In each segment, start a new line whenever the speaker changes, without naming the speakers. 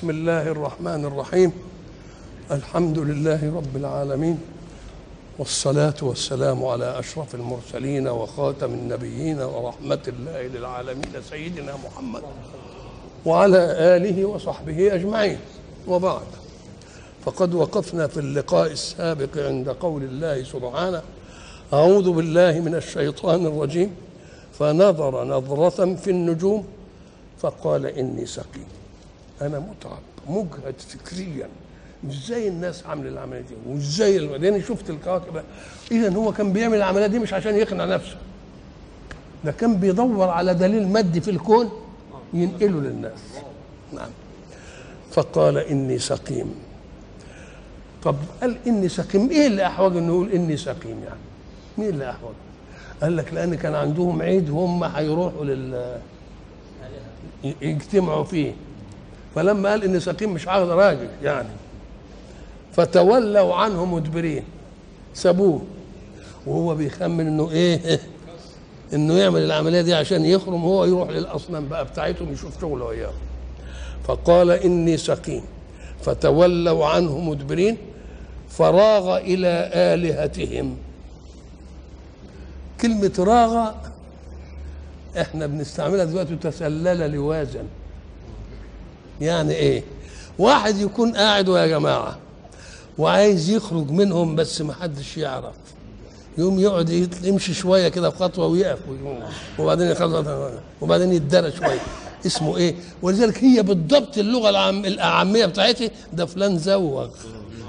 بسم الله الرحمن الرحيم الحمد لله رب العالمين والصلاة والسلام على أشرف المرسلين وخاتم النبيين ورحمة الله للعالمين سيدنا محمد وعلى آله وصحبه أجمعين وبعد فقد وقفنا في اللقاء السابق عند قول الله سبحانه أعوذ بالله من الشيطان الرجيم فنظر نظرة في النجوم فقال إني سقيم أنا متعب مجهد فكريا. زي الناس عامل العملية دي زي لأني شفت الكواكب. اذا هو كان بيعمل العملية دي مش عشان يقنع نفسه. ده كان بيدور على دليل مادي في الكون ينقله للناس. نعم. فقال إني سقيم. طب قال إني سقيم إيه اللي أحوج إنه يقول إني سقيم يعني؟ مين اللي أحوج؟ قال لك لأن كان عندهم عيد وهم هيروحوا لل يجتمعوا فيه. فلما قال إني سقيم مش عاوز راجل يعني. فتولوا عنه مدبرين سابوه. وهو بيخمن إنه إيه إنه يعمل العملية دي عشان يخرم هو يروح للأصنام بقى بتاعتهم يشوف شغله وياه. فقال إني سقيم. فتولوا عنه مدبرين فراغ إلى آلهتهم. كلمة راغ إحنا بنستعملها دلوقتي تسلل لوازا يعني إيه؟ واحد يكون قاعد يا جماعة وعايز يخرج منهم بس ما حدش يعرف. يوم يقعد يمشي شوية كده خطوه ويقف وبعدين يخلص وبعدين يتدرى شوية. اسمه إيه؟ ولذلك هي بالضبط اللغة العام الاعاميه بتاعتها ده فلان زوغ.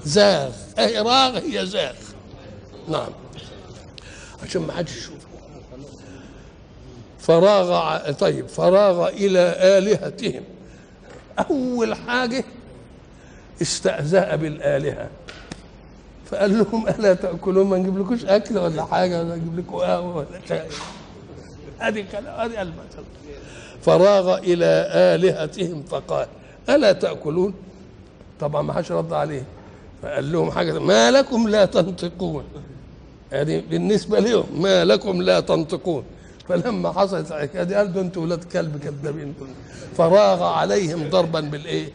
زاغ. اهي راغ هي زاغ. نعم. عشان ما حدش يشوفه فراغ طيب فراغ إلى آلهتهم. أول حاجة استهزأ بالآلهة. فقال لهم ألا تأكلون ما نجيب لكوش أكل ولا حاجة ولا نجيب لكم قهوة ولا شيء هذه كلام هذه المثل فراغ إلى آلهتهم فقال ألا تأكلون؟ طبعا ما حدش رد عليه. فقال لهم حاجة ما لكم لا تنطقون. يعني بالنسبة لهم ما لكم لا تنطقون. فلما حصلت الحكاية دي قال ده أنتوا ولاد كلب كذابين فراغ عليهم ضربا بالإيه؟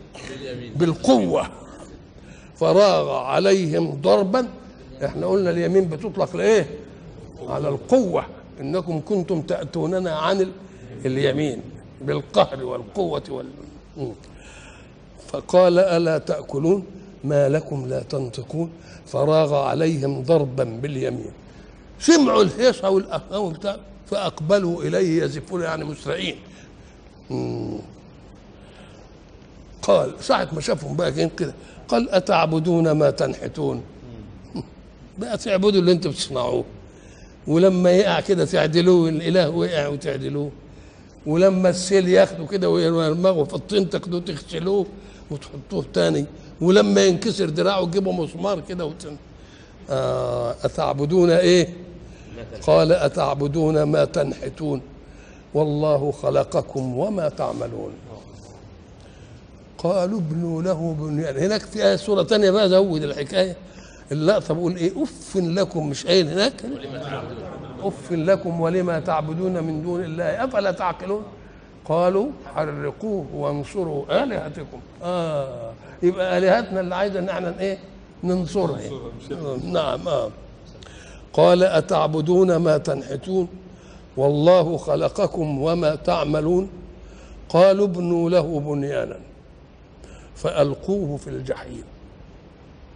بالقوة. فراغ عليهم ضربا. إحنا قلنا اليمين بتطلق لإيه؟ على القوة. إنكم كنتم تأتوننا عن اليمين بالقهر والقوة وال فقال ألا تأكلون؟ ما لكم لا تنطقون. فراغ عليهم ضربا باليمين. سمعوا الهيصة بتاع فأقبلوا إليه يزفون يعني مسرعين. قال ساعة ما شافهم بقى كده قال أتعبدون ما تنحتون؟ بقى تعبدوا اللي أنتم بتصنعوه. ولما يقع كده تعدلوه الإله وقع وتعدلوه. ولما السيل ياخده كده ويرمغوا في الطين تاخدوه تغسلوه وتحطوه تاني. ولما ينكسر دراعه تجيبوا مسمار كده وتن... آه أتعبدون إيه؟ قال أتعبدون ما تنحتون؟ والله خلقكم وما تعملون. قالوا ابنوا له بنيان هناك في آية سورة تانية بقى زود الحكاية. اللقطة بقول إيه؟ أف لكم مش قايل هناك؟ أف لكم ولما تعبدون من دون الله أفلا تعقلون؟ قالوا حرقوه وانصروا آلهتكم. آه يبقى آلهتنا اللي عايزة إن إحنا إيه؟ ننصرها. نعم آه. قال أتعبدون ما تنحتون؟ والله خلقكم وما تعملون. قالوا ابنوا له بنيانا. فألقوه في الجحيم.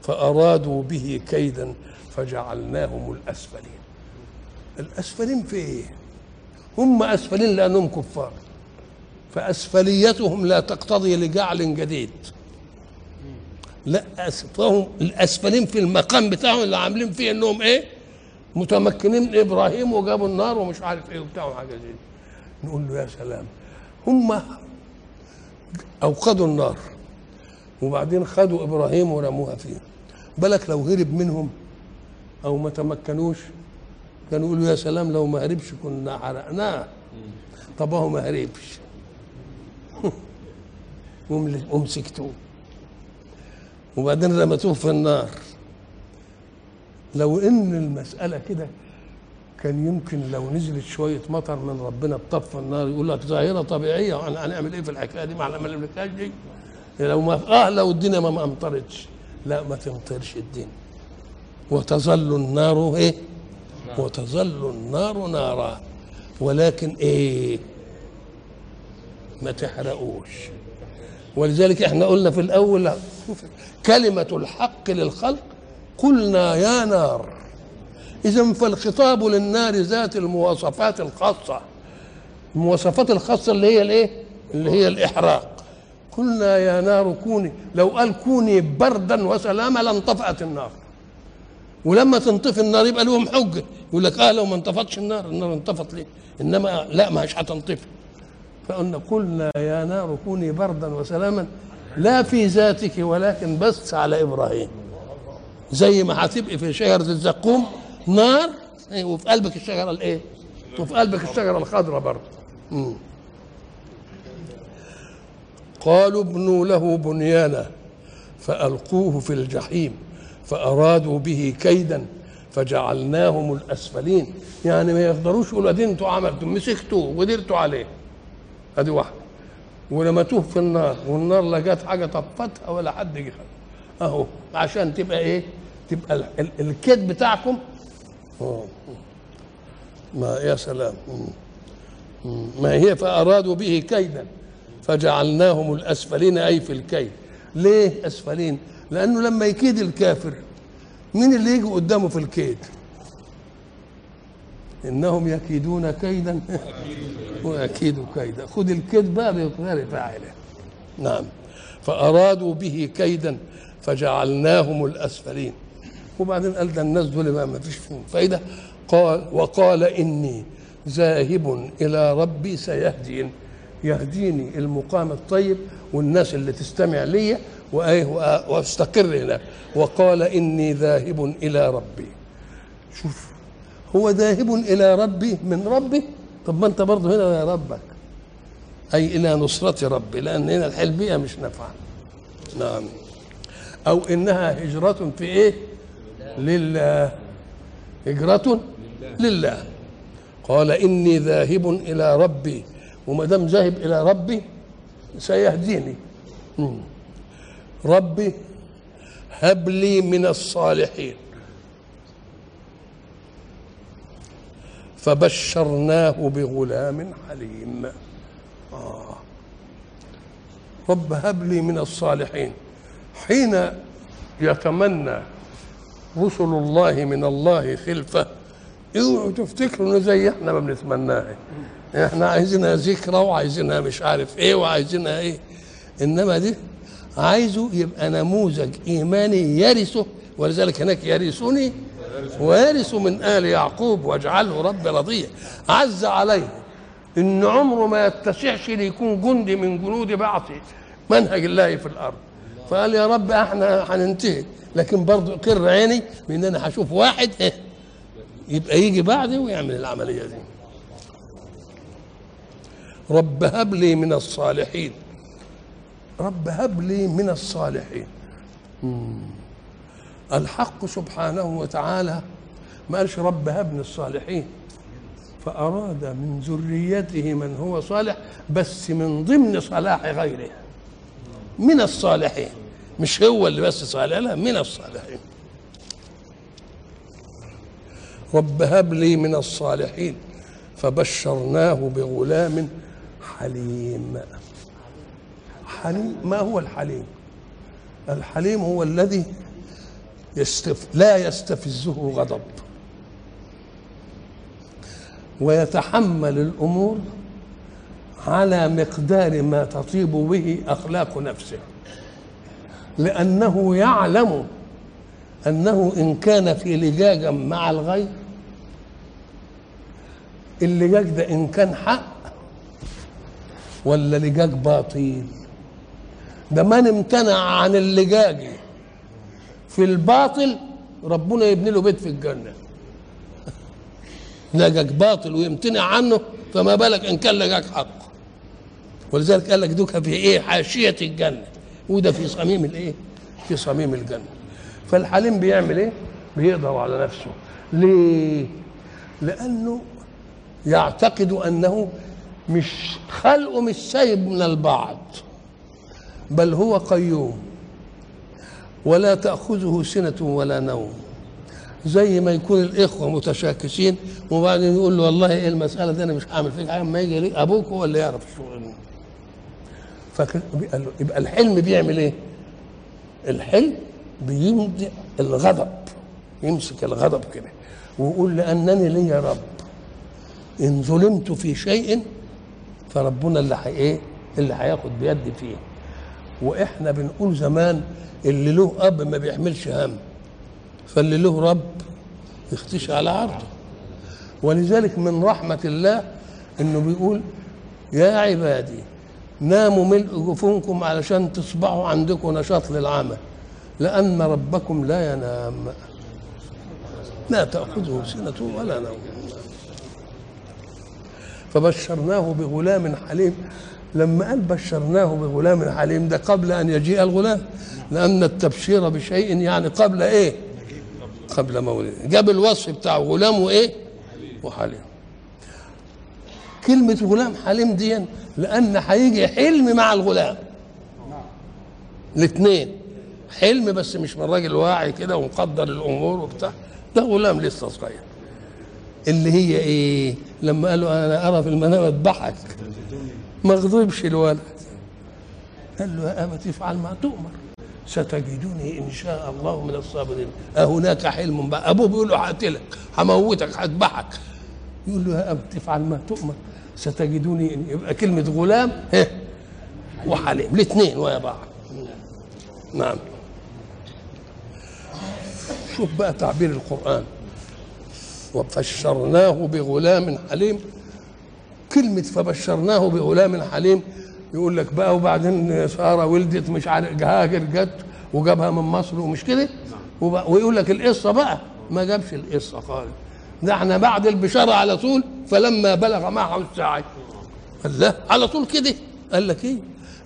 فأرادوا به كيدا فجعلناهم الأسفلين. الأسفلين في إيه؟ هم أسفلين لأنهم كفار. فأسفليتهم لا تقتضي لجعل جديد. لا فهم الأسفلين في المقام بتاعهم اللي عاملين فيه إنهم إيه؟ متمكنين من إبراهيم وجابوا النار ومش عارف إيه وبتاع وحاجة زي دي. نقول له يا سلام. هم أوقدوا النار وبعدين خدوا إبراهيم ورموها فيه. بالك لو هرب منهم أو ما تمكنوش كانوا يقولوا يا سلام لو ما هربش كنا حرقناه. طب هو ما هربش. ومسكتوه وبعدين رمتوه في النار. لو إن المسألة كده كان يمكن لو نزلت شوية مطر من ربنا بطف النار يقول لك ظاهرة طبيعية هنعمل إيه في الحكاية دي؟ ما الحكاية دي. لو ما آه لو الدنيا ما أمطرتش. لا ما تمطرش الدنيا. وتظل النار إيه؟ وتظل النار نارا. ولكن إيه؟ ما تحرقوش. ولذلك إحنا قلنا في الأول كلمة الحق للخلق قلنا يا نار إذا فالخطاب للنار ذات المواصفات الخاصة. المواصفات الخاصة اللي هي الإيه؟ اللي هي الإحراق. قلنا يا نار كوني لو قال كوني بردا وسلاما لانطفأت النار. ولما تنطفي النار يبقى لهم حجة يقول لك آه لو ما انطفتش النار النار انطفت ليه؟ إنما لا مش هتنطفي. فقلنا قلنا يا نار كوني بردا وسلاما لا في ذاتك ولكن بس على إبراهيم. زي ما هتبقي في شجرة الزقوم نار وفي قلبك الشجرة الإيه؟ وفي قلبك الشجرة الخضراء برضه. قالوا ابنوا له بنيانا فألقوه في الجحيم فأرادوا به كيدا فجعلناهم الأسفلين. يعني ما يقدروش يقولوا أدي أنتوا عملتوا مسكتوه ودرتوا عليه. أدي واحدة. ورمتوه في النار والنار لا جت حاجة طفتها ولا حد جه. أهو عشان تبقى إيه؟ تبقى ال- ال- الكيد بتاعكم. ما يا سلام. مم. مم. ما هي فأرادوا به كيدا فجعلناهم الأسفلين أي في الكيد. ليه أسفلين؟ لأنه لما يكيد الكافر مين اللي يجي قدامه في الكيد؟ إنهم يكيدون كيدا. وأكيد كيدا. خذ الكيد بقى بغير فاعله. نعم. فأرادوا به كيدا فجعلناهم الأسفلين. وبعدين قال ده الناس دول بقى ما فيش فيهم فايدة. قال وقال إني ذاهب إلى ربي سيهدين. يهديني المقام الطيب والناس اللي تستمع لي وأيه واستقر هناك. وقال إني ذاهب إلى ربي. شوف هو ذاهب إلى ربي من ربي؟ طب ما أنت برضه هنا يا ربك. أي إلى نصرة ربي لأن هنا الحلبية مش نافعة. نعم. أو إنها هجرة في إيه؟ لله هجرة لله. قال إني ذاهب إلى ربي وما دام ذاهب إلى ربي سيهديني. ربي هب لي من الصالحين. فبشرناه بغلام حليم آه. رب هب لي من الصالحين. حين يتمنى رسل الله من الله خلفة اوعوا تفتكروا إنه زي إحنا ما بنتمناها إحنا عايزينها ذكرى وعايزينها مش عارف إيه وعايزينها إيه. إنما دي عايزه يبقى نموذج إيماني يرثه ولذلك هناك يرثني ويرث من آل يعقوب واجعله رب رضيا عز عليه إن عمره ما يتسعش ليكون جندي من جنود بعث منهج الله في الأرض. فقال يا رب إحنا هننتهي لكن برضه قر عيني بان أنا هشوف واحد إيه يبقى يجي بعدي ويعمل العملية دي. رب هب لي من الصالحين. رب هب لي من الصالحين. الحق سبحانه وتعالى ما قالش رب هب من الصالحين. فأراد من ذريته من هو صالح بس من ضمن صلاح غيره. من الصالحين. مش هو اللي بس صالح لا من الصالحين. رب هب لي من الصالحين فبشرناه بغلام حليم. حليم ما هو الحليم؟ الحليم هو الذي يستف لا يستفزه غضب ويتحمل الأمور على مقدار ما تطيب به أخلاق نفسه. لأنه يعلم أنه إن كان في لجاجا مع الغير اللجاج ده إن كان حق ولا لجاج باطل؟ ده من امتنع عن اللجاج. في الباطل ربنا يبني له بيت في الجنة. لجاج باطل ويمتنع عنه فما بالك إن كان لجاج حق. ولذلك قال لك دوكا في إيه؟ حاشية الجنة. وده في صميم الايه؟ في صميم الجنة. فالحليم بيعمل إيه؟ بيقدر على نفسه. ليه؟ لأنه يعتقد أنه مش خلقه مش سايب من البعض بل هو قيوم. ولا تأخذه سنة ولا نوم. زي ما يكون الإخوة متشاكسين وبعدين يقول له والله إيه المسألة دي؟ أنا مش هعمل فيك حاجة. ما يجي أبوك هو اللي يعرف الشغل. فكان يبقى الحلم بيعمل إيه؟ الحلم بيمضي الغضب يمسك الغضب كده ويقول لأنني لي رب إن ظلمت في شيء فربنا اللي حي إيه؟ اللي هياخد بيدي فيه وإحنا بنقول زمان اللي له أب ما بيحملش هم فاللي له رب يختشي على عرضه ولذلك من رحمة الله إنه بيقول يا عبادي ناموا ملء جفونكم علشان تصبحوا عندكم نشاط للعمل لأن ربكم لا ينام. لا تأخذه سنة ولا نوم. فبشرناه بغلام حليم. لما قال بشرناه بغلام حليم ده قبل أن يجيء الغلام؟ لأن التبشير بشيء يعني قبل إيه؟ قبل مولده. جاب الوصف بتاع غلام وايه وحليم. كلمة غلام حليم دي لأن هيجي حلم مع الغلام. الاثنين حلم بس مش من راجل واعي كده ومقدر الأمور وبتاع. ده غلام لسه صغير. اللي هي إيه؟ لما قالوا أنا أرى في المنام أذبحك. ما غضبش الولد. قال له يا أبت افعل ما تؤمر. ستجدني إن شاء الله من الصابرين. أهناك حلم بقى. أبوه بيقول له هقتلك هموتك هذبحك. يقول له افعل ما تؤمر. ستجدني إن يبقى كلمة غلام. وحليم. الاثنين ويا بعض. نعم. شوف بقى تعبير القرآن. وبشرناه بغلام حليم. كلمة فبشرناه بغلام حليم يقول لك بقى وبعدين سارة ولدت مش عارف هاجر جت وجابها من مصر ومش كده؟ ويقول لك القصة بقى. ما جابش القصة خالص. ده إحنا بعد البشارة على طول فلما بلغ معه الساعة. قال لا على طول كده. قال لك إيه؟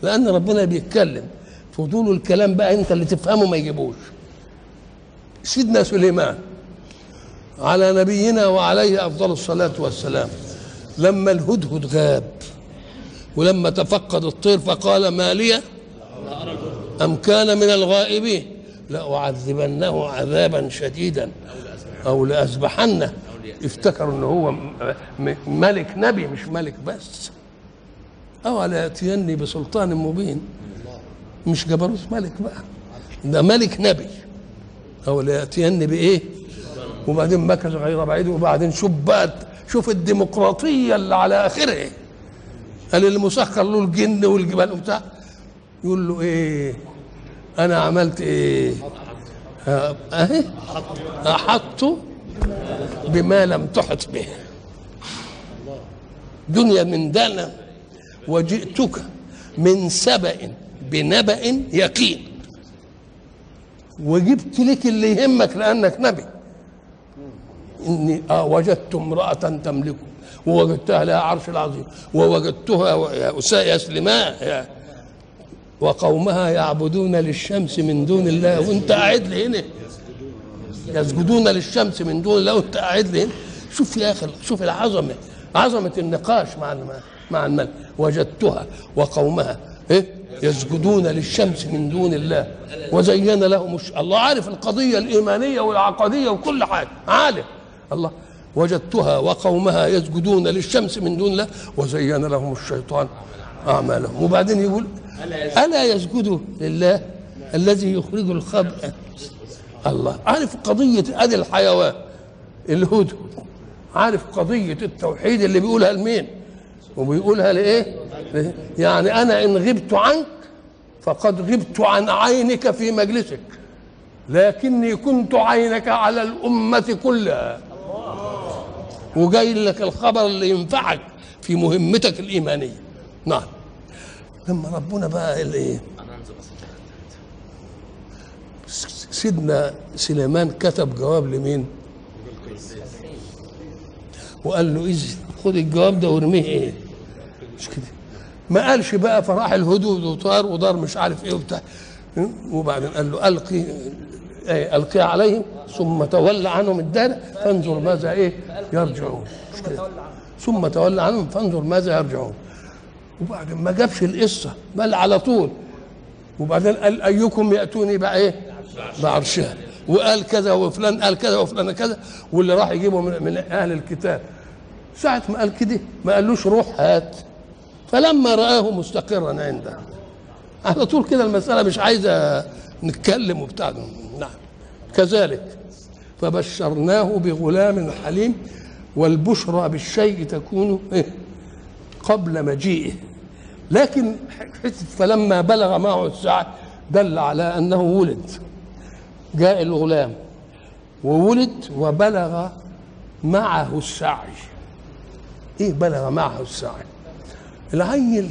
لأن ربنا بيتكلم. فضول الكلام بقى أنت اللي تفهمه ما يجيبوش. سيدنا سليمان على نبينا وعليه أفضل الصلاة والسلام. لما الهدهد غاب ولما تفقد الطير فقال ما لي؟ أم كان من الغائبين. لأعذبنه عذابا شديدا أو لأذبحنه. افتكروا ان هو ملك نبي مش ملك بس. أو لا ياتيني بسلطان مبين. مش جبروت ملك بقى. ده ملك نبي. أو لا ياتيني بإيه؟ وبعدين مكث غير بعيد وبعدين شوف بقى شوف الديمقراطية اللي على آخره. قال اللي مسخر له الجن والجبال وبتاع. يقول له إيه؟ أنا عملت إيه؟ اهي أحطت بما لم تحط به. دنيا من دانا وجئتك من سبأ بنبأ يقين. وجبت لك اللي يهمك لأنك نبي. إني آه وجدت امرأة تملكه. ووجدتها لها عرش العظيم. ووجدتها يا سليمان. وقومها يعبدون للشمس من دون الله. وانت قاعد لي هنا. يسجدون للشمس من دون الله. وانت قاعد لي هنا. شوف يا أخي شوف العظمة. عظمة النقاش مع مع الملك. وجدتها. وقومها إيه؟ يسجدون للشمس من دون الله. وزين لهم الله عارف القضية الإيمانية والعقدية وكل حاجة. عالم. الله. وجدتها. وقومها يسجدون للشمس من دون الله. وزين لهم الشيطان. أعمالهم. وبعدين يقول ألا يسجدوا لله الذي يخرج الخبء الله. عارف قضية ادي الحيوان الهدهد عارف قضية التوحيد اللي بيقولها لمين؟ وبيقولها لإيه؟ يعني أنا إن غبت عنك فقد غبت عن عينك في مجلسك لكني كنت عينك على الأمة كلها. وجاي لك الخبر اللي ينفعك في مهمتك الإيمانية. نعم. لما ربنا بقى الايه سيدنا سليمان كتب جواب لمين؟ وقال له إذ خد الجواب ده وارميه إيه؟ مش كده. ما قالش بقى فراح الهدود وطار ودار مش عارف إيه وبتاع. وبعدين قال له ألقي إيه؟ ألقي عليهم ثم تولى عنهم الدار فانظر ماذا إيه؟ يرجعون. ثم تولى عنهم فانظر ماذا يرجعون. وبعدين ما جابش القصة بل على طول. وبعدين قال أيكم يأتوني بقى إيه؟ بعرشها. وقال كذا وفلان قال كذا وفلان كذا. واللي راح يجيبه من, من أهل الكتاب. ساعة ما قال كده ما قالوش روح هات. فلما رآه مستقرا عنده. على طول كده المسألة مش عايزة نتكلم وبتاع. نعم. كذلك. فبشرناه بغلام حليم والبشرى بالشيء تكون إيه؟ قبل مجيئه. لكن فلما بلغ معه الساعة دل على أنه ولد جاء الغلام وولد وبلغ معه السعي إيه بلغ معه السعي العيل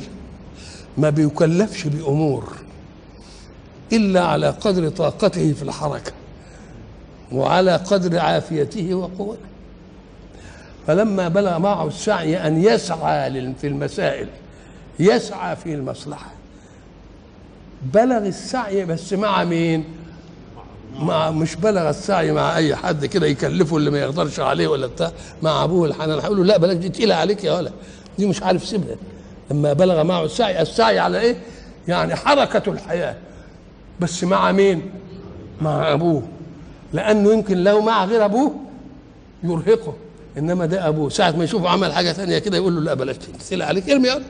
ما بيكلفش بأمور إلا على قدر طاقته في الحركة وعلى قدر عافيته وقوته. فلما بلغ معه السعي أن يسعى في المسائل يسعى في المصلحة. بلغ السعي بس مع مين؟ مع مش بلغ السعي مع أي حد كده يكلفه اللي ما يقدرش عليه ولا بتاع مع أبوه الحنان. هيقول له لا بلاش دي تقيلة عليك يا ولا دي مش عارف سيبها. لما بلغ معه السعي السعي على إيه؟ يعني حركة الحياة. بس مع مين؟ مع أبوه. لأنه يمكن لو مع غير أبوه يرهقه. إنما ده أبوه. ساعة ما يشوفه عمل حاجة ثانية كده يقول له لا بلاش. تقيله عليك. ارمي يا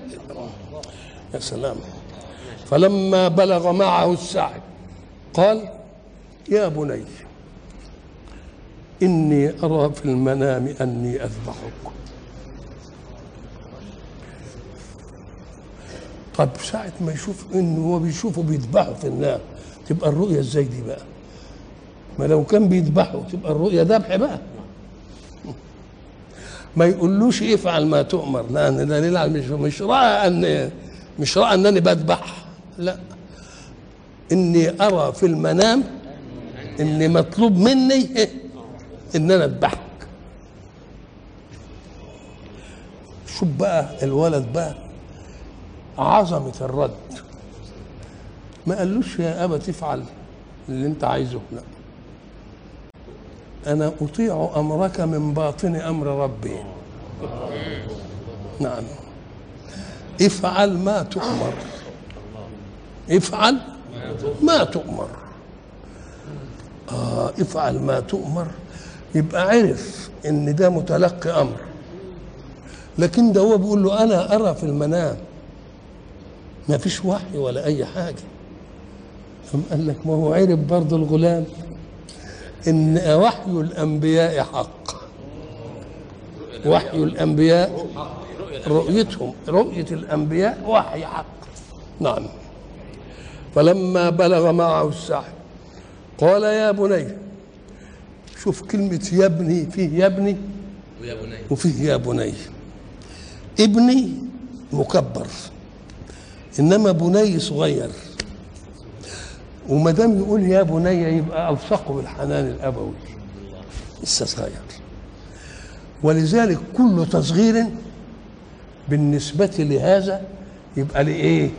يا سلام. فلما بلغ معه السعي قال يا بني إني أرى في المنام أني أذبحك. طب ساعة ما يشوف إنه هو بيشوفه بيذبحه في النار تبقى الرؤية إزاي دي بقى؟ ما لو كان بيذبحه تبقى الرؤية ذبح بقى. ما يقولوش افعل ما تؤمر. لأن دليل مش مش رأى أن مش رأى أنني بذبح. لا. إني أرى في المنام ان مطلوب مني إن أنا أذبحك. شوف بقى الولد بقى عظمة الرد. ما قالوش يا أبا تفعل اللي أنت عايزه. لا. أنا أطيع أمرك من باطن أمر ربي. نعم. افعل ما تؤمر. افعل ما تؤمر. آه افعل ما تؤمر. يبقى عرف إن ده متلقي أمر. لكن ده هو بيقول له أنا أرى في المنام. ما فيش وحي ولا أي حاجة. ثم قال لك ما هو عرف برضه الغلام. إن وحي الأنبياء حق. وحي الأنبياء رؤيتهم رؤية الأنبياء وحي حق. نعم. فلما بلغ معه السعي قال يا بني شوف كلمة يا ابني فيه يا ابني؟
ويا بني.
وفيه يا بني. ابني مكبر إنما بني صغير. وما دام يقول يا بني يبقى الصقه بالحنان الأبوي. لسه صغير. ولذلك كل تصغير بالنسبة لهذا يبقى لإيه؟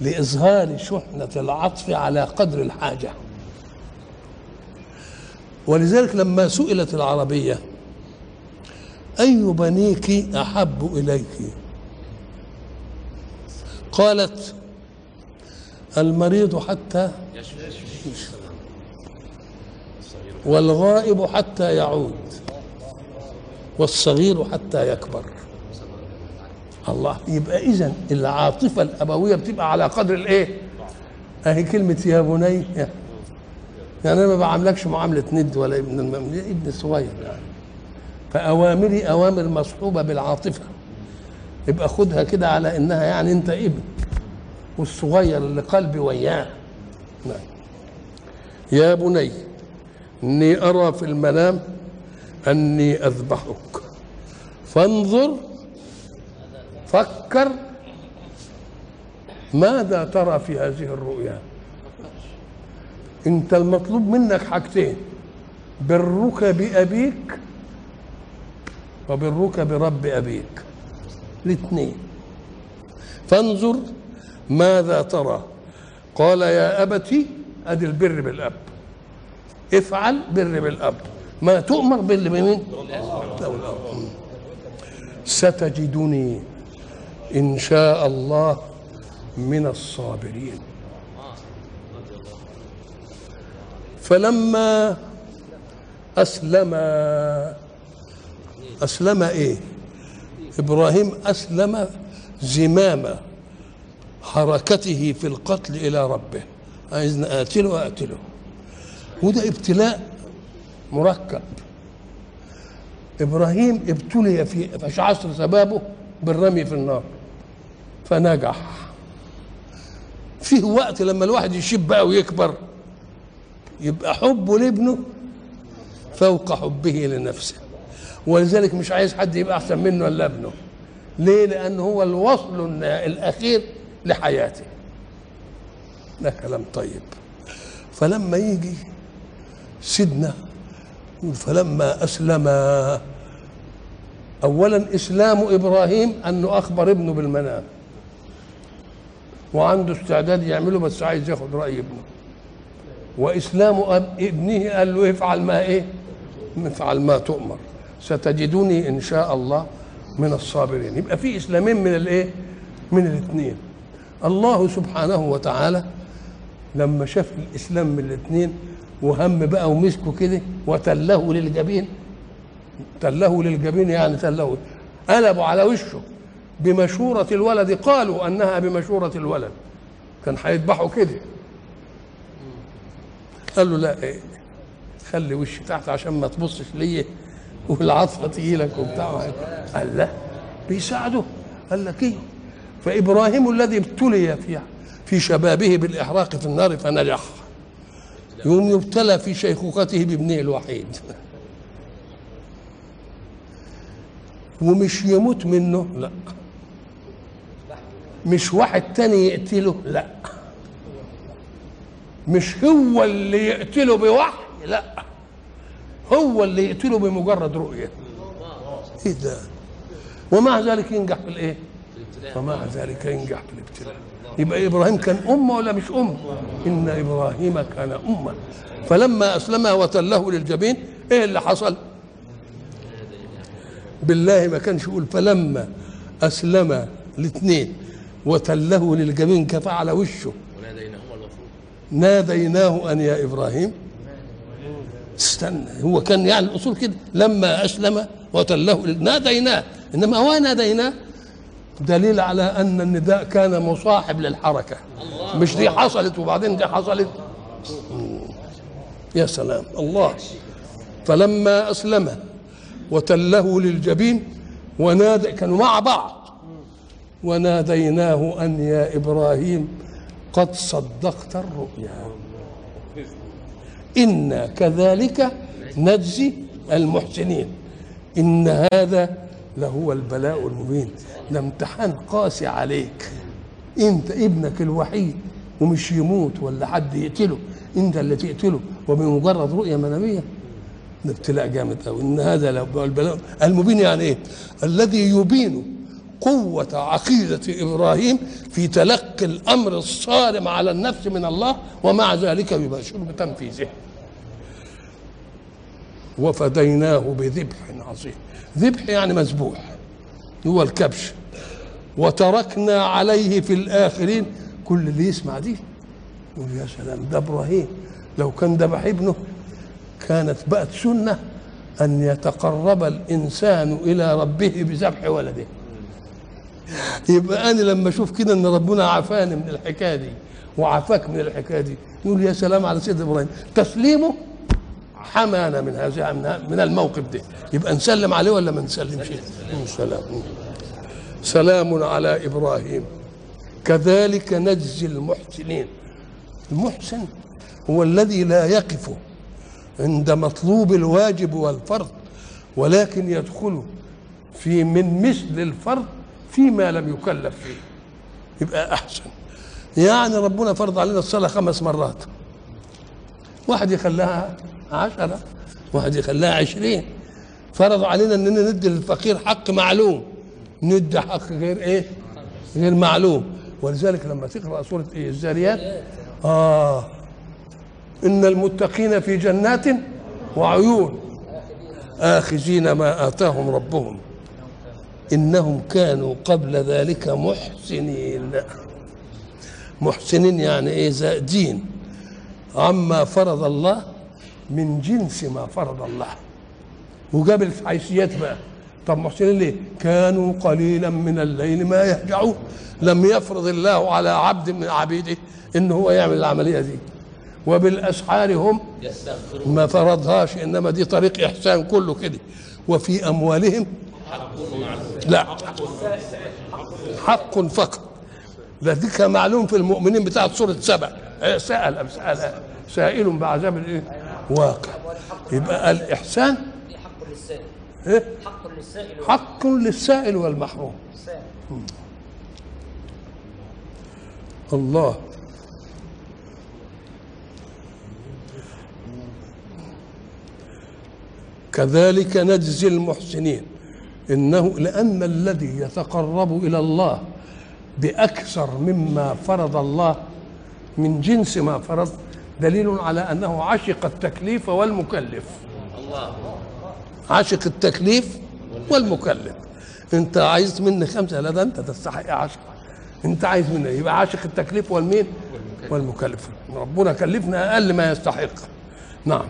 لإظهار شحنة العطف على قدر الحاجة. ولذلك لما سئلت العربية أي بنيك أحب إليك؟ قالت المريض حتى يشفى والغائب حتى يعود والصغير حتى يكبر. الله يبقى اذا العاطفة الأبوية بتبقى على قدر الإيه؟ أهي كلمة يا بني. يعني أنا ما بعاملكش معاملة ند ولا ابن. ابن صغير يعني. فأوامري أوامر مصحوبة بالعاطفة. يبقى خدها كده على إنها يعني أنت ابن. والصغير اللي قلبي وياه. نعم. يا بني إني أرى في المنام أني أذبحك. فانظر فكر ماذا ترى في هذه الرؤيا؟ أنت المطلوب منك حاجتين برك بابيك وبرك برب أبيك. الاثنين. فانظر ماذا ترى؟ قال يا أبتي أدي البر بالأب. افعل بر بالأب. ما تؤمر بر بمين؟ ستجدني إن شاء الله من الصابرين. فلما أسلم أسلم إيه؟ إبراهيم أسلم زمام حركته في القتل إلى ربه. عايزني أقتله أقتله وده ابتلاء مركب. إبراهيم ابتلي في عصر شبابه بالرمي في النار. فنجح. فيه وقت لما الواحد يشيب بقى ويكبر. يبقى حبه لابنه فوق حبه لنفسه. ولذلك مش عايز حد يبقى أحسن منه إلا ابنه. ليه؟ لأنه هو الوصل الأخير لحياته. ده كلام طيب. فلما يجي سيدنا فلما أسلم اولا إسلام إبراهيم أنه أخبر ابنه بالمنام. وعنده استعداد يعمله بس عايز ياخد رأي ابنه. وإسلام أب ابنه قال له افعل ما إيه؟ افعل ما تؤمر. ستجدني إن شاء الله من الصابرين. يبقى في إسلامين من الإيه؟ من الاثنين الله سبحانه وتعالى لما شاف الإسلام من الاثنين وهم بقى ومسكه كده وتله للجبين. تله للجبين يعني تله. قلبوا على وشه. بمشورة الولد قالوا أنها بمشورة الولد. كان هيذبحوا كده. قال له لا إيه خلي وشي تحت عشان ما تبصش ليا. والعطفة تجيلك وبتاع. قال لا بيساعده قال لك إيه؟ فإبراهيم الذي ابتلي في في شبابه بالإحراق في النار فنجح يوم يبتلى في شيخوخته بابنه الوحيد. ومش يموت منه؟ لا. مش واحد تاني يقتله؟ لا. مش هو اللي يقتله بوحي؟ لا. هو اللي يقتله بمجرد رؤية. إيه ده؟ ومع ذلك ينجح في الإيه؟ ومع ذلك ينجح في الابتلاء. يبقى إبراهيم كان أمه ولا مش أم؟ إن إبراهيم كان أمة. فلما اسلم وتله للجبين إيه اللي حصل؟ بالله ما كانش يقول فلما أسلم الاثنين وتله للجبين كفى على وشه. ناديناه أن يا إبراهيم استنى. هو كان يعني الأصول كده. لما أسلم وتله ناديناه. إنما هو ناديناه؟ دليل على أن النداء كان مصاحب للحركة. مش دي حصلت وبعدين دي حصلت. يا سلام. الله. فلما اسلم وتله للجبين ونادى كانوا مع بعض. وناديناه أن يا إبراهيم قد صدقت الرؤيا. إنا كذلك نجزي المحسنين. إن هذا لهو البلاء المبين. ده امتحان قاسي عليك. انت ابنك الوحيد ومش يموت ولا حد يقتله. انت اللي تقتله. وبمجرد رؤية منامية. ده ابتلاء جامد قوي إن هذا البلاء المبين يعني إيه؟ الذي يبين قوة عقيدة إبراهيم في تلقي الأمر الصارم على النفس من الله ومع ذلك يباشر بتنفيذه. وفديناه بذبح عظيم. ذبح يعني مذبوح هو الكبش. وتركنا عليه في الآخرين. كل اللي يسمع دي يقول يا سلام ده إبراهيم. لو كان ذبح ابنه كانت بقت سنة أن يتقرب الإنسان إلى ربه بذبح ولده. يبقى أنا لما أشوف كده إن ربنا عافاني من الحكاية دي وعافاك من الحكاية دي يقول يا سلام على سيدنا إبراهيم. تسليمه حمانا من هذا من الموقف ده. يبقى نسلم عليه ولا ما نسلمش؟ سلام. سلام على إبراهيم. كذلك نجزي المحسنين. المحسن هو الذي لا يقف عند مطلوب الواجب والفرض ولكن يدخل في من مثل الفرض فيما لم يكلف فيه. يبقى أحسن. يعني ربنا فرض علينا الصلاة خمس مرات. واحد يخليها عشرة. واحد يخليها عشرين. فرض علينا اننا ندي للفقير حق معلوم. ندي حق غير إيه؟ غير معلوم. ولذلك لما تقرأ سورة إيه الزاريات آه إن المتقين في جنات وعيون. آخذين ما آتاهم ربهم. إنهم كانوا قبل ذلك محسنين. محسنين يعني إيه؟ زائدين. عما فرض الله من جنس ما فرض الله. وجاب الحيثيات بقى طب محسنين ليه؟ كانوا قليلا من الليل ما يهجعون. لم يفرض الله على عبد من عبيده ان هو يعمل العملية دي. وبالأسحار هم ما فرضهاش إنما دي طريق إحسان كله كده. وفي أموالهم لا حق فقط. ده دي كان معلوم في المؤمنين بتاعت سورة سبع سأل سأل سائل بعذاب الإيه؟ واقع. يبقى الإحسان
حق للسائل
إيه؟
حق للسائل
حق للسائل والمحروم الله. كذلك نجزي المحسنين. إنه لأن الذي يتقرب إلى الله بأكثر مما فرض الله من جنس ما فرض دليل على أنه عشق التكليف والمكلف.
الله
عاشق التكليف والمكلف. أنت عايز مني خمسة؟ لا ده أنت تستحق عشرة أنت عايز مني يبقى عاشق التكليف والمين؟ والمكلف. ربنا كلفنا أقل ما يستحق. نعم.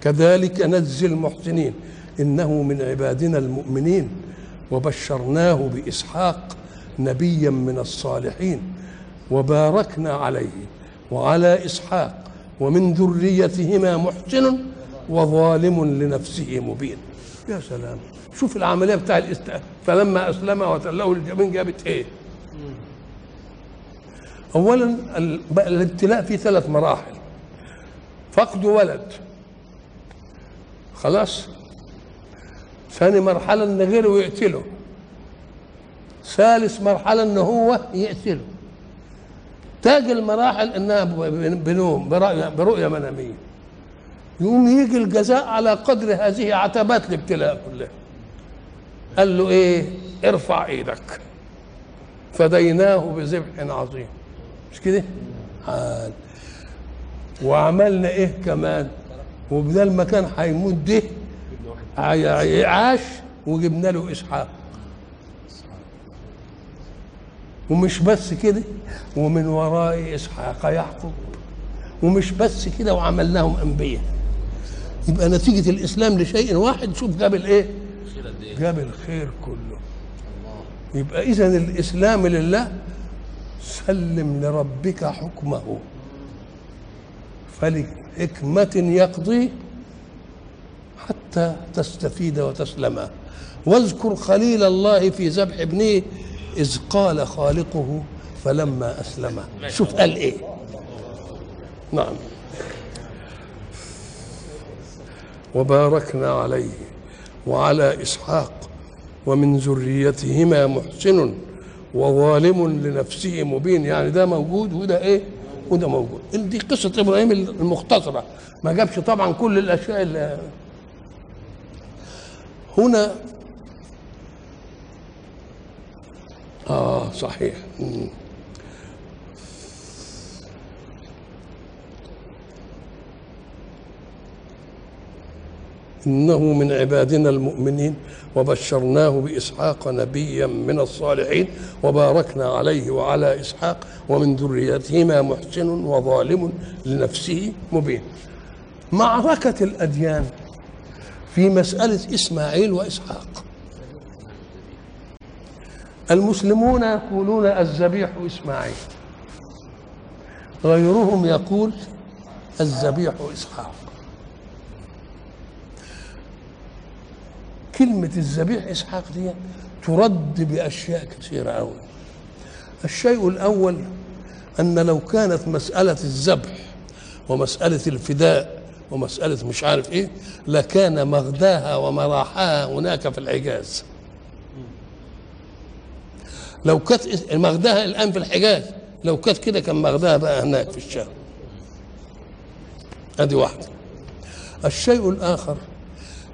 كذلك نجزي المحسنين. إنه من عبادنا المؤمنين. وبشرناه بإسحاق نبيا من الصالحين. وباركنا عليه. وعلى إسحاق ومن ذريتهما محسن وظالم لنفسه مبين. يا سلام. شوف العملية بتاع الاست... فلما أسلم وتله الجبين جابت إيه؟ ال- بقى الابتلاء فيه ثلاث مراحل. فقد ولد. خلاص؟ ثاني مرحلة ان غيره يقتله. ثالث مرحلة ان هو يقتله. تاج المراحل إنها بنوم برؤية منامية. يقوم يجي الجزاء على قدر هذه عتبات الابتلاء كلها قال له إيه؟ ارفع إيدك. فديناه بذبح عظيم. مش كده؟ عال. وعملنا إيه كمان؟ وبدل ما كان هيموت ده عاش وجبنا له إسحاق. ومش بس كده ومن وراء إسحاق يعقوب ومش بس كده وعملناهم أنبياء. يبقى نتيجة الإسلام لشيء واحد شوف جاب الايه
إيه؟
جاب الخير كله. يبقى اذا الإسلام لله سلم لربك حكمه. فلحكمة يقضي حتى تستفيد وتسلم. واذكر خليل الله في ذبح ابنه إذ قال خالقه فلما أسلم. شوف قال إيه؟ نعم. وباركنا عليه وعلى إسحاق ومن ذريتهما محسن وظالم لنفسه مبين. يعني ده موجود وده إيه؟ وده موجود. دي قصة إبراهيم المختصرة. ما جابش طبعا كل الأشياء اللي هنا آه صحيح. إنه من عبادنا المؤمنين وبشرناه بإسحاق نبيا من الصالحين وباركنا عليه وعلى إسحاق ومن ذريتهما محسن وظالم لنفسه مبين. معركة الأديان في مسألة إسماعيل وإسحاق. المسلمون يقولون الذبيح إسماعيل. غيرهم يقول الذبيح إسحاق. كلمة الذبيح إسحاق دي ترد بأشياء كثيرة أوي. الشيء الأول أن لو كانت مسألة الذبح ومسألة الفداء ومسألة مش عارف إيه لكان مغداها ومراحاها هناك في الحجاز لو كانت مغداها الآن في الحجاز لو كانت كده كان مغداها بقى هناك في الشام. أدي واحدة الشيء الآخر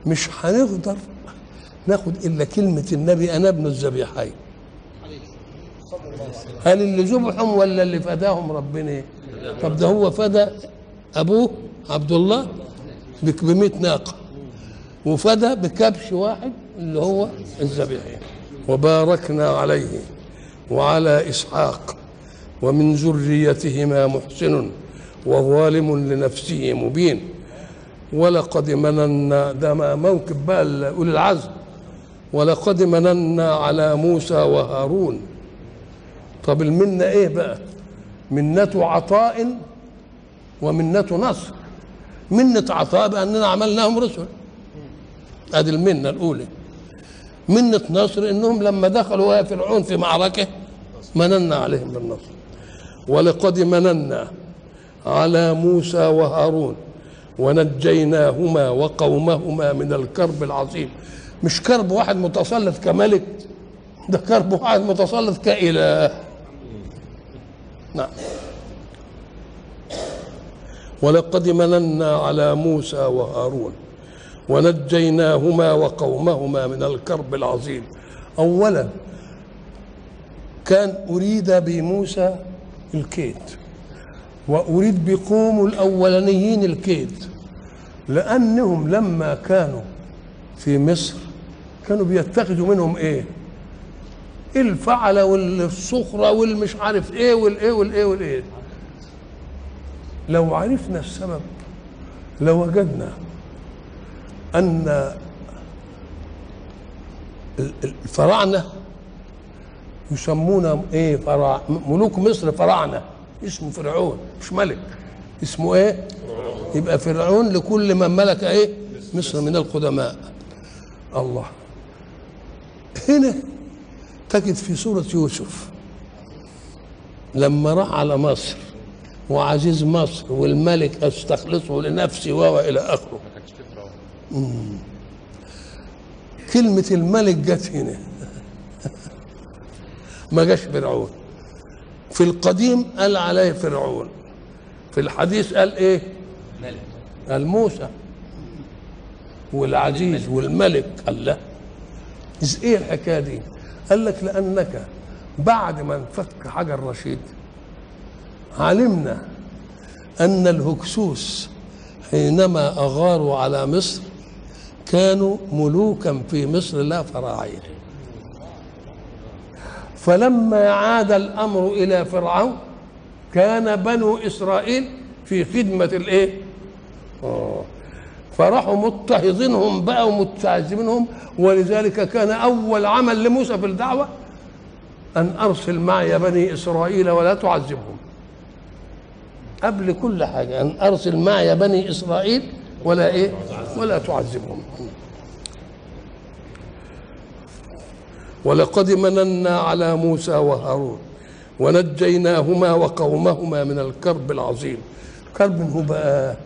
مش هنقدر ناخد إلا كلمة النبي أنا ابن الذبيحين. هل اللي ذبحهم ولا اللي فداهم ربنا؟ طب ده هو فدى أبوه عبد الله ب 100 ناقة. وفدى بكبش واحد اللي هو الذبيحين. وباركنا عليه. وعلى إسحاق ومن ذريتهما محسن وظالم لنفسه مبين. ولقد مننا ده موكب بقى أولي العزم. ولقد مننا على موسى وهارون. طب المنة إيه بقى؟ منة عطاء ومنة نصر. منة عطاء بأننا عملناهم رسل. أدي المنة الأولى. منة نصر إنهم لما دخلوا فرعون في معركة مننا عليهم بالنصر ولقد مننا على موسى وهارون ونجيناهما وقومهما من الكرب العظيم. مش كرب واحد متسلط كملك ده كرب واحد متسلط كإله. نعم. ولقد مننا على موسى وهارون ونجيناهما وقومهما من الكرب العظيم. اولا كان أريد بموسى الكيد وأريد بقوم الأولانيين الكيد لأنهم لما كانوا في مصر كانوا بيتخذوا منهم إيه؟ الفعل والصخره والمش عارف إيه والايه والايه والايه لو عرفنا السبب لوجدنا أن الفراعنة يسمون إيه؟ فرع ملوك مصر فراعنة. اسمه فرعون مش ملك. اسمه إيه؟ يبقى فرعون لكل من ملك إيه؟ مصر من القدماء. الله. هنا تجد في سورة يوسف لما راح على مصر وعزيز مصر والملك استخلصه لنفسي والى آخره. مم. كلمة الملك جت هنا. ما جاش فرعون. في القديم قال عليه فرعون. في الحديث قال إيه؟
ملك
قال موسى والعزيز والملك. إز إيه الحكاية دي؟ قال لك لأنك بعد ما انفك حجر رشيد علمنا أن الهكسوس حينما أغاروا على مصر كانوا ملوكا في مصر لا فراعين فلما عاد الأمر إلى فرعون كان بنو إسرائيل في خدمة الإيه؟ آه. فراحوا مضطهدينهم بقى ومتعذبينهم ولذلك كان أول عمل لموسى في الدعوة أن أرسل معي بني إسرائيل ولا تعذبهم. قبل كل حاجة أن أرسل معي بني إسرائيل ولا إيه؟ ولا تعذبهم. ولقد مننا على موسى وهارون ونجيناهما وقومهما من الكرب العظيم. كرب هو بقى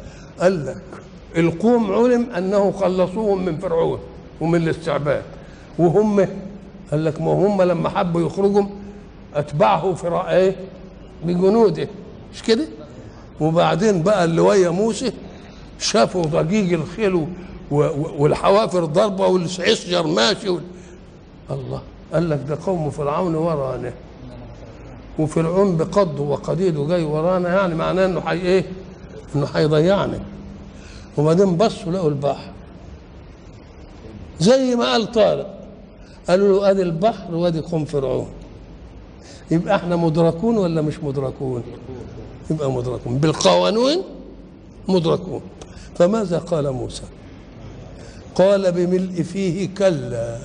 قال لك القوم علم أنه خلصوهم من فرعون ومن الاستعباد. وهم قال لك ما هم لما حبوا يخرجوا أتبعه فرع إيه؟ بجنوده مش كده؟ وبعدين بقى اللي ويا موسى شافوا ضجيج الخيل والحوافر ضربة والعسجر ماشي. الله. قال لك ده قوم فرعون ورانا. وفرعون بقضه وقديده جاي ورانا يعني معناه إنه حي إيه؟ إنه هيضيعنا وبعدين بصوا لقوا البحر. زي ما قال طارق. قالوا له أدي البحر وأدي قوم فرعون. يبقى إحنا مدركون ولا مش مدركون؟ يبقى مدركون. بالقوانين مدركون. فماذا قال موسى؟ قال بملء فيه كلا.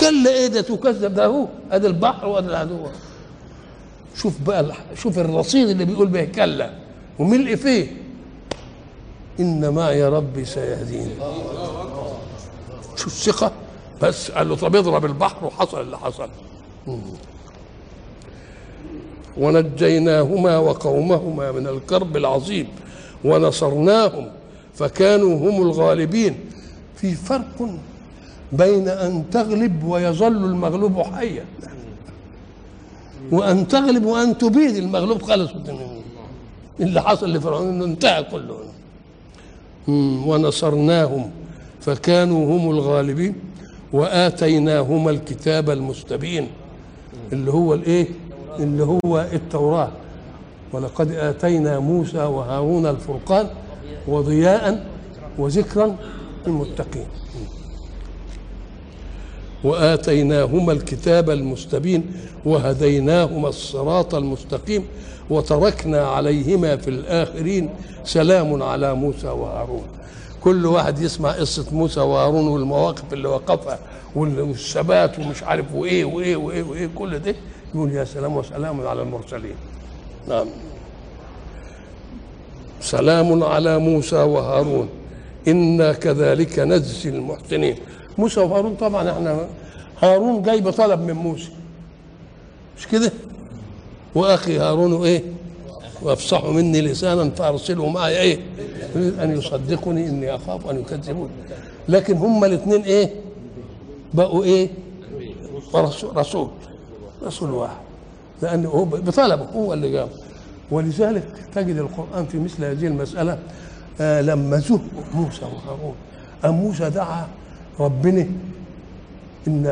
كلا إيه ده تكذب ده هو ادي البحر وادي العدو شوف بقى شوف الرصيد اللي بيقول به كلا وملء فيه. ان معي ربي سيهدين شو الثقة؟ بس قال له طب اضرب البحر وحصل اللي حصل. ونجيناهما وقومهما من الكرب العظيم ونصرناهم فكانوا هم الغالبين. في فرق بين أن تغلب ويظل المغلوب حيا. وأن تغلب وأن تبيد المغلوب خالص. اللي حصل لفرعون إنه انتهى كله. ونصرناهم فكانوا هم الغالبين وآتيناهما الكتاب المستبين. اللي هو الإيه؟ اللي هو التوراة. ولقد آتينا موسى وهارون الفرقان وضياء وذكرا للمتقين. وآتيناهما الكتاب المستبين وهديناهما الصراط المستقيم وتركنا عليهما في الآخرين. سلام على موسى وهارون. كل واحد يسمع قصة موسى وهارون والمواقف اللي وقفها وال- والثبات ومش عارف وإيه وإيه وإيه وإيه كل ده يقول يا سلام وسلام على المرسلين. نعم. سلام على موسى وهارون. إنا كذلك نجزي المحسنين. موسى وهارون طبعا إحنا هارون جاي بطلب من موسى. مش كده؟ وأخي هارون إيه؟ وافصح مني لسانا فارسله معي إيه؟ يريد أن يصدقني إني أخاف أن يكذبون. لكن هما الاثنين إيه؟ بقوا إيه؟ رسول رسول واحد. لأنه هو بطلبه هو اللي جابه ولذلك تجد القرآن في مثل هذه المسألة آه لما زه موسى وهارون أم موسى دعا ربنا إن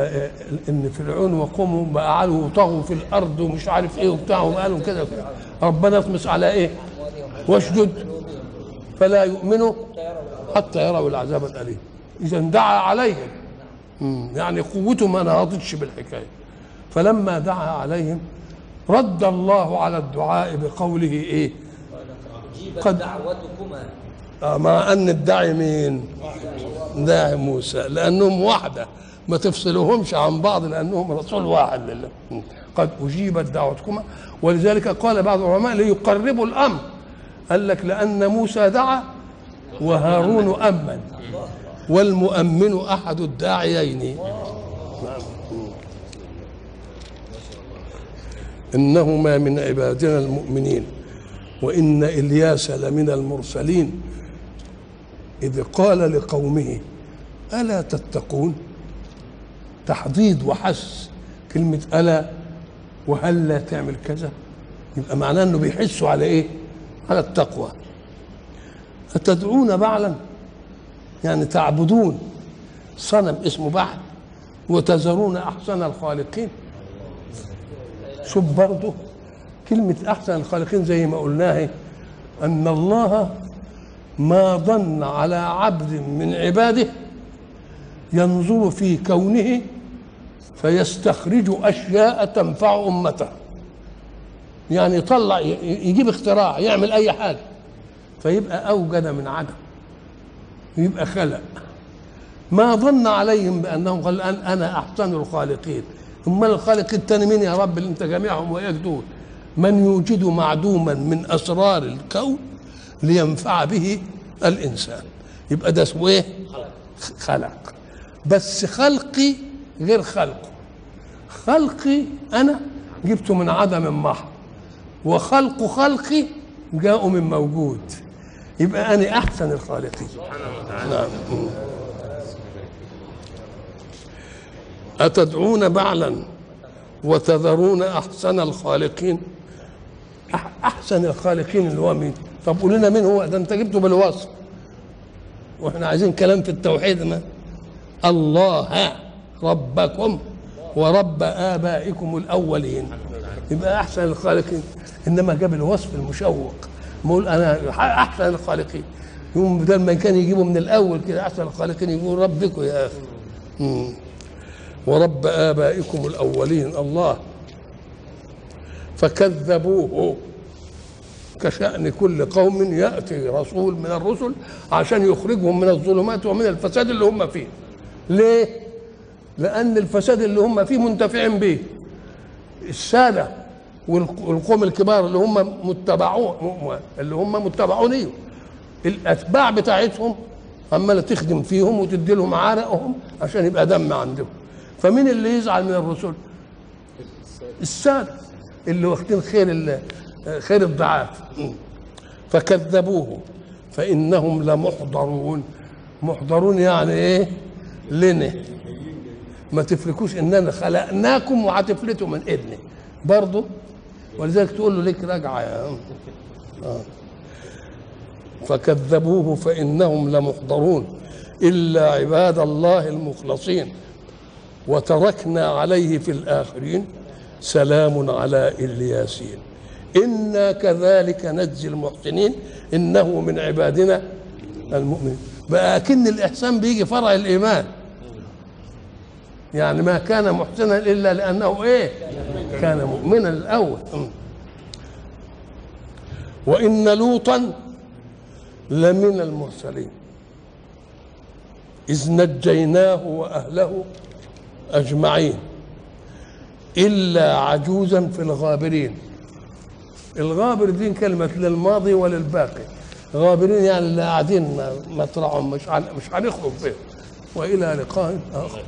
إن فرعون وقومه بقى قعدوا طغوا في الأرض ومش عارف إيه وبتاع وقالوا كده ربنا اطمس على إيه؟ واشدد فلا يؤمنوا حتى يروا العذاب الأليم. إذا دعا عليهم. يعني قوته ما نهضتش بالحكاية. فلما دعا عليهم رد الله على الدعاء بقوله
إيه؟
قد-
دعوتكما.
مع أن الداعي مين؟ داعي موسى لأنهم وحدة ما تفصلوهمش عن بعض لأنهم رسول واحد لله. قد أجيبت دعوتكما. ولذلك قال بعض العلماء ليقربوا الأمر. قال لك لأن موسى دعا وهارون أمن. والمؤمن أحد الداعيين. إنهما من عبادنا المؤمنين. وإن إلياس لمن المرسلين. إذ قال لقومه ألا تتقون؟ تحضيض وحث كلمة ألا وهلا تعمل كذا؟ يبقى معناه إنه بيحسوا على إيه؟ على التقوى. أتدعون بعلا؟ يعني تعبدون. صنم اسمه بعل وتذرون أحسن الخالقين. شوف برضه كلمة أحسن الخالقين زي ما قلناها أن الله ما ظن على عبد من عباده ينظر في كونه فيستخرج أشياء تنفع أمته. يعني يطلع يجيب اختراع يعمل أي حاجة فيبقى أوجد من عدم يبقى خلق. ما ظن عليهم بأنهم قال الآن أنا أحسن الخالقين. امال الخالق التاني مين يا رب؟ اللي أنت جميعهم وياك دول من يوجد معدوما من أسرار الكون لينفع به الإنسان. يبقى ده اسمه إيه؟ خلق. بس خلقي غير خلقه. خلقي أنا جبته من عدم محض وخلق خلقي جاءوا من موجود. يبقى أنا أحسن الخالقين. نعم. أتدعون بعلا وتذرون أحسن الخالقين؟ أح- أحسن الخالقين اللي هو مين؟ طب قول لنا مين هو؟ ده أنت جبته بالوصف. وإحنا عايزين كلام في التوحيد ما؟ الله ربكم ورب آبائكم الأولين. يبقى أحسن الخالقين. إنما جاب الوصف المشوق. بقول أنا أحسن الخالقين. يوم بدل ما كان يجيبوا من الأول كده أحسن الخالقين يقول ربكم يا مم. ورب آبائكم الأولين. الله. فكذبوه. كشأن كل قوم يأتي رسول من الرسل عشان يخرجهم من الظلمات ومن الفساد اللي هم فيه. ليه؟ لأن الفساد اللي هم فيه منتفعين به. السادة والق- والقوم الكبار اللي هم متبعون اللي هم متبعون ليه الأتباع بتاعتهم عمالة تخدم فيهم وتدي لهم عرقهم عشان يبقى دم عندهم. فمين اللي يزعل من الرسل؟ السادة. اللي واخدين خير ال- خير الضعاف فكذبوه. فإنهم لمحضرون. محضرون يعني إيه؟ لنا ما تفلكوش إننا خلقناكم وهتفلتوا من إذني برضه ولذلك تقول له ليك راجعة يا عم. آه. فكذبوه فإنهم لمحضرون. إلا عباد الله المخلصين. وتركنا عليه في الآخرين. سلام على الياسين. إنا كذلك نجزي المحسنين إنه من عبادنا المؤمنين. بقى أكن الإحسان بيجي فرع الإيمان. يعني ما كان محسنا إلا لأنه إيه؟ كان مؤمنا الأول. م. وإن لوطا لمن المرسلين. إذ نجيناه وأهله أجمعين إلا عجوزا في الغابرين. الغابر دي كلمة للماضي وللباقي. غابرين يعني اللي قاعدين مطرحهم مش مش هنخرج فيهم وإلى لقاء آخر.